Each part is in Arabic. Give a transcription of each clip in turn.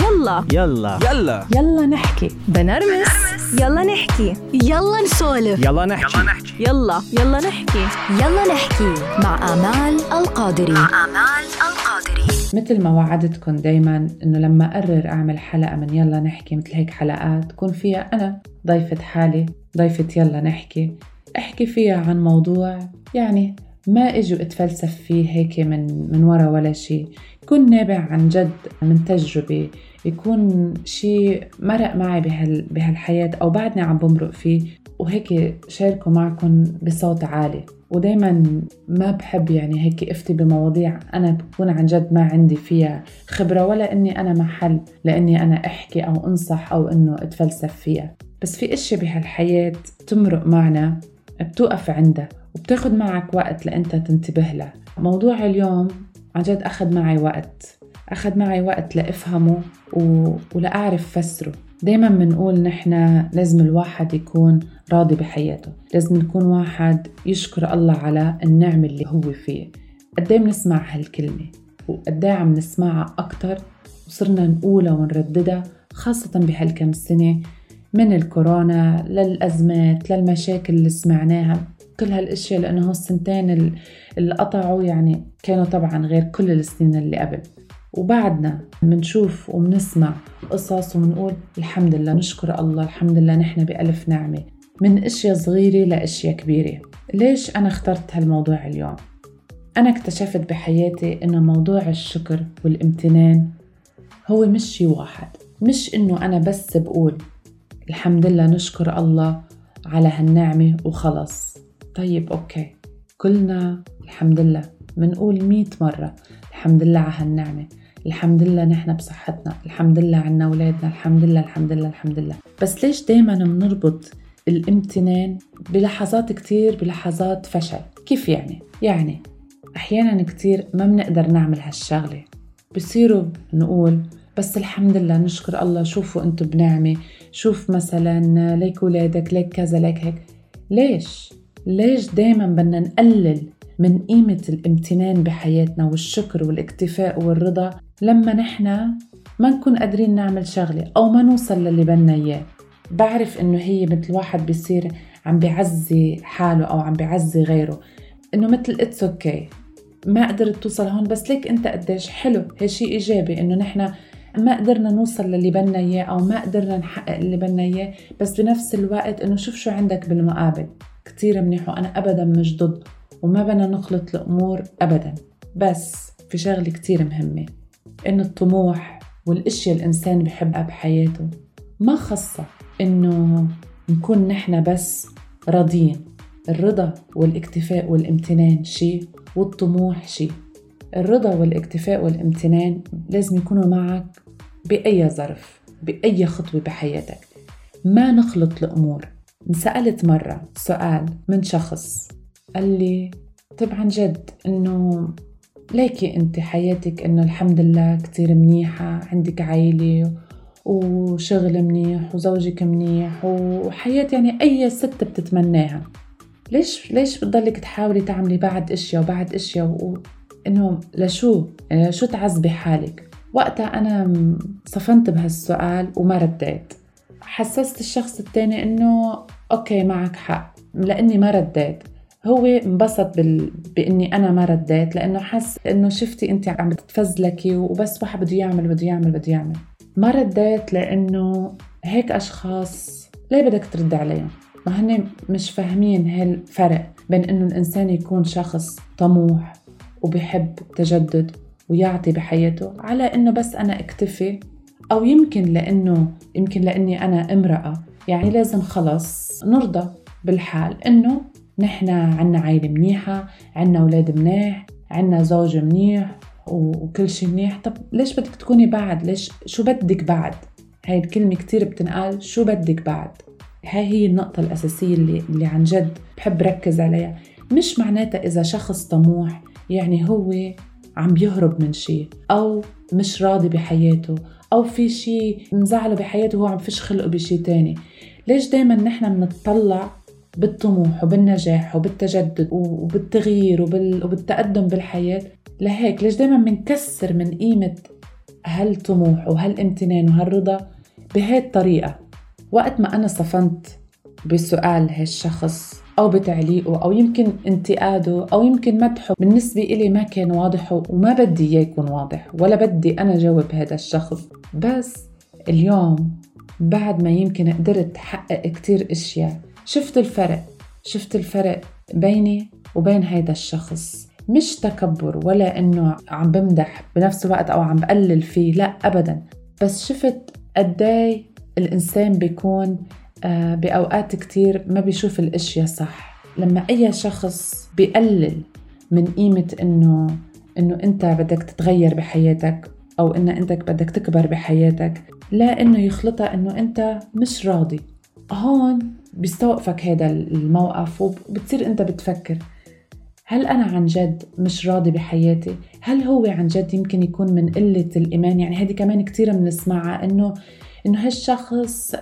يلا. يلا. يلا. يلا نحكي. بنرمس. يلا نحكي. يلا نسولف. يلا نحكي. يلا يلا. نحكي. يلا نحكي. مع آمال القادري. مع آمال القادري. مثل ما وعدتكم دايما إنه لما أقرر أعمل حلقة من يلا نحكي مثل هيك حلقات تكون فيها أنا ضيفة حالي ضيفة يلا نحكي أحكي فيها عن موضوع يعني ما إجوا أتفلسف فيه هيك من من ورا ولا شيء يكون نابع عن جد من تجربة يكون شيء مرق معي بهال بهالحياة أو بعدني عم بمرق فيه وهيك شاركه معكم بصوت عالي. ودايما ما بحب يعني هيك أفتي بمواضيع أنا بكون عن جد ما عندي فيها خبرة ولا إني أنا محل لاني أنا أحكي أو أنصح أو إنه أتفلسف فيها. بس في اشياء بهالحياة تمرق معنا بتوقف عندها وبتاخد معك وقت لأنت تنتبه لها. موضوع اليوم عن جد أخذ معي وقت أخذ معي وقت لأفهمه و... ولأعرف فسره. دايما بنقول نحن لازم الواحد يكون راضي بحياته. لازم يكون واحد يشكر الله على النعمة اللي هو فيه. قد بنسمع هالكلمة؟ وقد عم نسمعها أكتر؟ وصرنا نقولها ونرددها خاصة بهالكم سنة من الكورونا للأزمات للمشاكل اللي سمعناها. كل هالأشياء لأنه السنتين اللي قطعوا يعني كانوا طبعا غير كل السنين اللي قبل. وبعدنا بنشوف وبنسمع قصص وبنقول الحمد لله نشكر الله الحمد لله نحن بألف نعمة. من أشياء صغيرة لأشياء كبيرة. ليش أنا اخترت هالموضوع اليوم؟ أنا اكتشفت بحياتي إنه موضوع الشكر والامتنان هو مش شي واحد. مش إنه أنا بس بقول الحمد لله نشكر الله على هالنعمة وخلص. طيب أوكي. كلنا الحمد لله. منقول مية مرة. الحمد لله على هالنعمة. الحمد لله نحن بصحتنا. الحمد لله عنا أولادنا. الحمد لله الحمد لله الحمد لله. بس ليش دايما بنربط الامتنان بلحظات كتير بلحظات فشل؟ كيف يعني؟ يعني أحيانا كتير ما بنقدر نعمل هالشغلة. بصيروا نقول بس الحمد لله نشكر الله. شوفوا أنتم بنعمة. شوف مثلا ليك ولادك ليك كذا ليك هيك. ليش؟ ليش دايما بدنا نقلل من قيمة الامتنان بحياتنا والشكر والاكتفاء والرضا لما نحن ما نكون قادرين نعمل شغلة أو ما نوصل للي بدنا إياه؟ بعرف إنه هي مثل واحد بيصير عم بيعزي حاله أو عم بيعزي غيره إنه مثل it's okay okay. ما قدرت توصل هون بس ليك أنت قديش حلو. شيء إيجابي إنه نحن ما قدرنا نوصل للي بدنا إياه أو ما قدرنا نحقق اللي بدنا إياه بس بنفس الوقت إنه شوف شو عندك بالمقابل. كتير منيح وأنا أبدا مش ضد وما بدنا نخلط الأمور أبدا. بس في شغلة كتير مهمة إنه الطموح والأشياء الإنسان بحبها بحياته ما خصها إنه نكون نحن بس راضيين. الرضا والاكتفاء والامتنان شيء والطموح شيء. الرضا والاكتفاء والامتنان لازم يكونوا معك بأي ظرف بأي خطوة بحياتك. ما نخلط الأمور انسألت مرة سؤال من شخص قال لي طب عن جد إنه ليكي أنت حياتك إنه الحمد لله كتير منيحة عندك عائلة وشغل منيح وزوجك منيح وحياة يعني أي ست بتتمناها. ليش ليش بتضلك تحاولي تعملي بعد إشياء وبعد إشياء وانه لشو؟ يعني لشو تعذبي حالك؟ وقتها أنا صفنت بهالسؤال وما رديت. حسست الشخص التاني إنه okay معك حق لأني ما رديت. هو انبسط بال... بإني أنا ما رديت لأنه حس إنه شفتي انت عم تتفزلكي وبس واحد بده يعمل بده يعمل بده يعمل. ما رديت لأنه هيك أشخاص ليه بدك ترد عليهم؟ ما هن مش فاهمين هالفرق بين إنه الإنسان يكون شخص طموح وبحب التجدد ويعطي بحياته على إنه بس أنا اكتفي أو يمكن لأنه يمكن لأني أنا امرأة. يعني لازم خلص نرضى بالحال إنه نحن عنا عائلة منيحة عنا أولاد منيح عنا زوج منيح وكل شيء منيح. طب ليش بدك تكوني بعد؟ ليش شو بدك بعد؟ هاي الكلمة كتير بتنقال شو بدك بعد؟ هاي هي النقطة الأساسية اللي, اللي عن جد بحب ركز عليها. مش معناتها إذا شخص طموح يعني هو عم بيهرب من شيء أو مش راضي بحياته أو في شيء مزعلة بحياته وهو عم فيش خلقه بشيء تاني. ليش دايما نحن بنطلع بالطموح وبالنجاح وبالتجدد وبالتغيير وبال... وبالتقدم بالحياة؟ لهيك ليش دايما بنكسر من قيمة هالطموح وهالامتنان وهالرضا بهي الطريقة وقت ما أنا صفنت بسؤال هالشخص أو بتعليقه أو يمكن انتقاده أو يمكن مدحه. بالنسبة إلي ما كان واضح وما بدي إياه يكون واضح ولا بدي أنا جاوب هذا الشخص. بس اليوم بعد ما يمكن قدرت حقق كتير أشياء شفت الفرق شفت الفرق بيني وبين هيدا الشخص. مش تكبر ولا إنه عم بمدح بنفس الوقت أو عم بقلل فيه لا ابدا. بس شفت قدي الإنسان بيكون آه، بأوقات كتير ما بيشوف الأشياء صح لما أي شخص بيقلل من قيمة إنه إنه أنت بدك تتغير بحياتك أو انه انت بدك تكبر بحياتك لا إنه يخلطها إنه أنت مش راضي هون بيستوقفك هذا الموقف وبتصير أنت بتفكر هل أنا عن جد مش راضي بحياتي؟ هل هو عن جد يمكن يكون من قلة الإيمان؟ يعني هذه كمان كثير بنسمعها إنه إنه هالشخص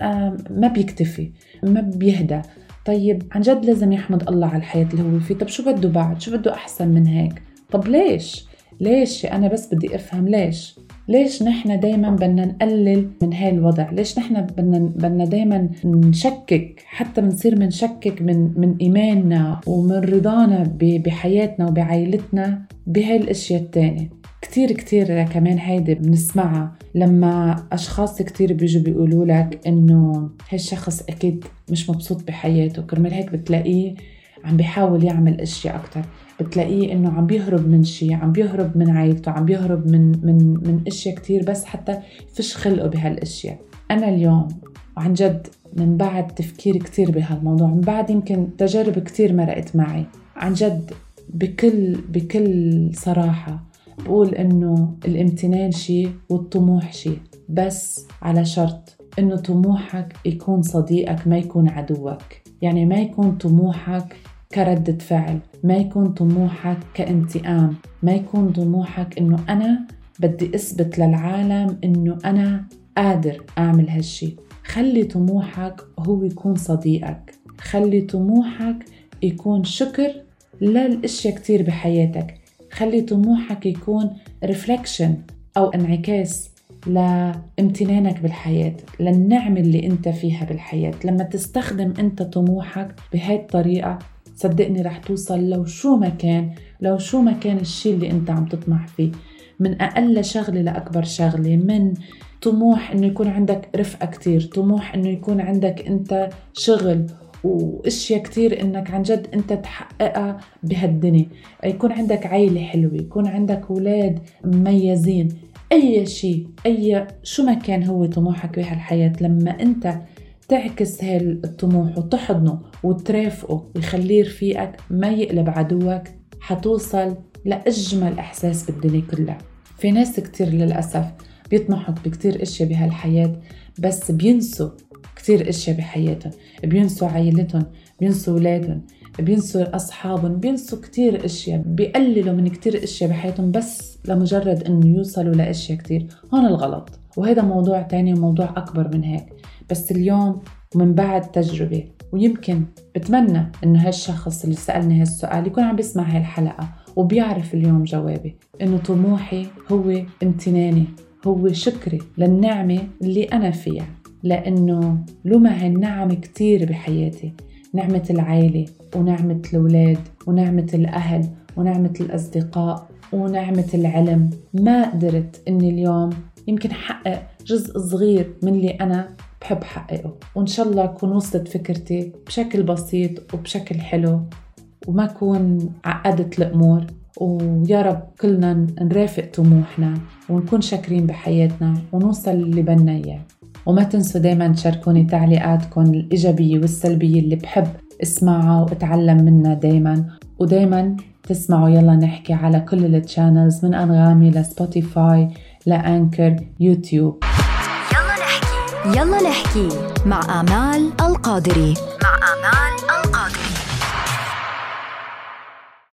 ما بيكتفي ما بيهدى طيب عن جد لازم يحمد الله على الحياة اللي هو فيه طب شو بده بعد؟ شو بده أحسن من هيك؟ طب ليش؟ ليش أنا بس بدي أفهم ليش؟ ليش نحن دايما بدنا نقلل من هاي الوضع ليش نحن بدنا بدنا دايما نشكك حتى بنصير بنشكك من من إيماننا ومن رضانا بحياتنا وبعائلتنا بهاي الأشياء التانية كتير كتير كمان هيدي بنسمعها. لما أشخاص كتير بيجوا بيقولوا لك إنه هالشخص أكيد مش مبسوط بحياته كرمال هيك بتلاقيه عم بيحاول يعمل أشياء أكثر بتلاقيه إنه عم بيهرب من شيء عم بيهرب من عائلته عم بيهرب من من من أشياء كثير بس حتى فيش خلقه بهالأشياء. أنا اليوم عن جد من بعد تفكير كثير بهالموضوع من بعد يمكن تجارب كثير مرقت معي. عن جد بكل بكل صراحة بقول إنه الامتنان شيء والطموح شيء بس على شرط إنه طموحك يكون صديقك ما يكون عدوك. يعني ما يكون طموحك كردة فعل ما يكون طموحك كانتقام ما يكون طموحك إنه أنا بدي أثبت للعالم إنه أنا قادر أعمل هالشي. خلي طموحك هو يكون صديقك. خلي طموحك يكون شكر للأشياء كتير بحياتك. خلي طموحك يكون ريفلكشن أو انعكاس لامتنانك بالحياة للنعمة اللي أنت فيها بالحياة. لما تستخدم أنت طموحك بهاي الطريقة صدقني رح توصل لو شو ما كان لو شو ما كان الشيء اللي أنت عم تطمح فيه. من أقل شغلة لأكبر شغلة من طموح إنه يكون عندك رفقة كتير طموح إنه يكون عندك أنت شغل واشياء كتير إنك عن جد أنت تحققها بهالدنيا. يكون عندك عيلة حلوة يكون عندك أولاد مميزين. أي شيء أي شو ما كان هو طموحك بهالحياة لما أنت تعكس هالطموح وتحضنه وترافقه ويخليه رفيقك ما يقلب عدوك حتوصل لأجمل إحساس بالدنيا كلها. في ناس كتير للأسف بيطمحوا بكتير أشياء بهالحياة بس بينسوا كتير إشياء بحياتهم. بينسوا عائلتهم بينسوا اولادهم بينسوا أصحابهم بينسوا كتير إشياء بيقللوا من كتير إشياء بحياتهم بس لمجرد إنه يوصلوا لإشياء كتير. هون الغلط. وهذا موضوع تاني وموضوع أكبر من هيك. بس اليوم ومن بعد تجربة. ويمكن بتمنى إنه هالشخص اللي سألني هالسؤال يكون عم بيسمع هالحلقة وبيعرف اليوم جوابي. إنه طموحي هو امتناني هو شكري للنعمة اللي أنا فيها. لأنه لما هالنعم كتير بحياتي. نعمة العيلة ونعمة الأولاد ونعمة الأهل ونعمة الأصدقاء ونعمة العلم. ما قدرت إني اليوم يمكن حقق جزء صغير من اللي أنا بحب حققه. وإن شاء الله أكون وصلت فكرتي بشكل بسيط وبشكل حلو وما أكون عقدت الأمور. ويا رب كلنا نرافق طموحنا ونكون شاكرين بحياتنا ونوصل اللي بدنا إياه. وما تنسوا دايما تشاركوني تعليقاتكم الإيجابية والسلبية اللي بحب أسمعها وأتعلم منها دايما. ودايما تسمعوا يلا نحكي على كل ال channels من أنغامي لسبوتيفاي لأنكر يوتيوب يلا نحكي يلا نحكي مع آمال القادري.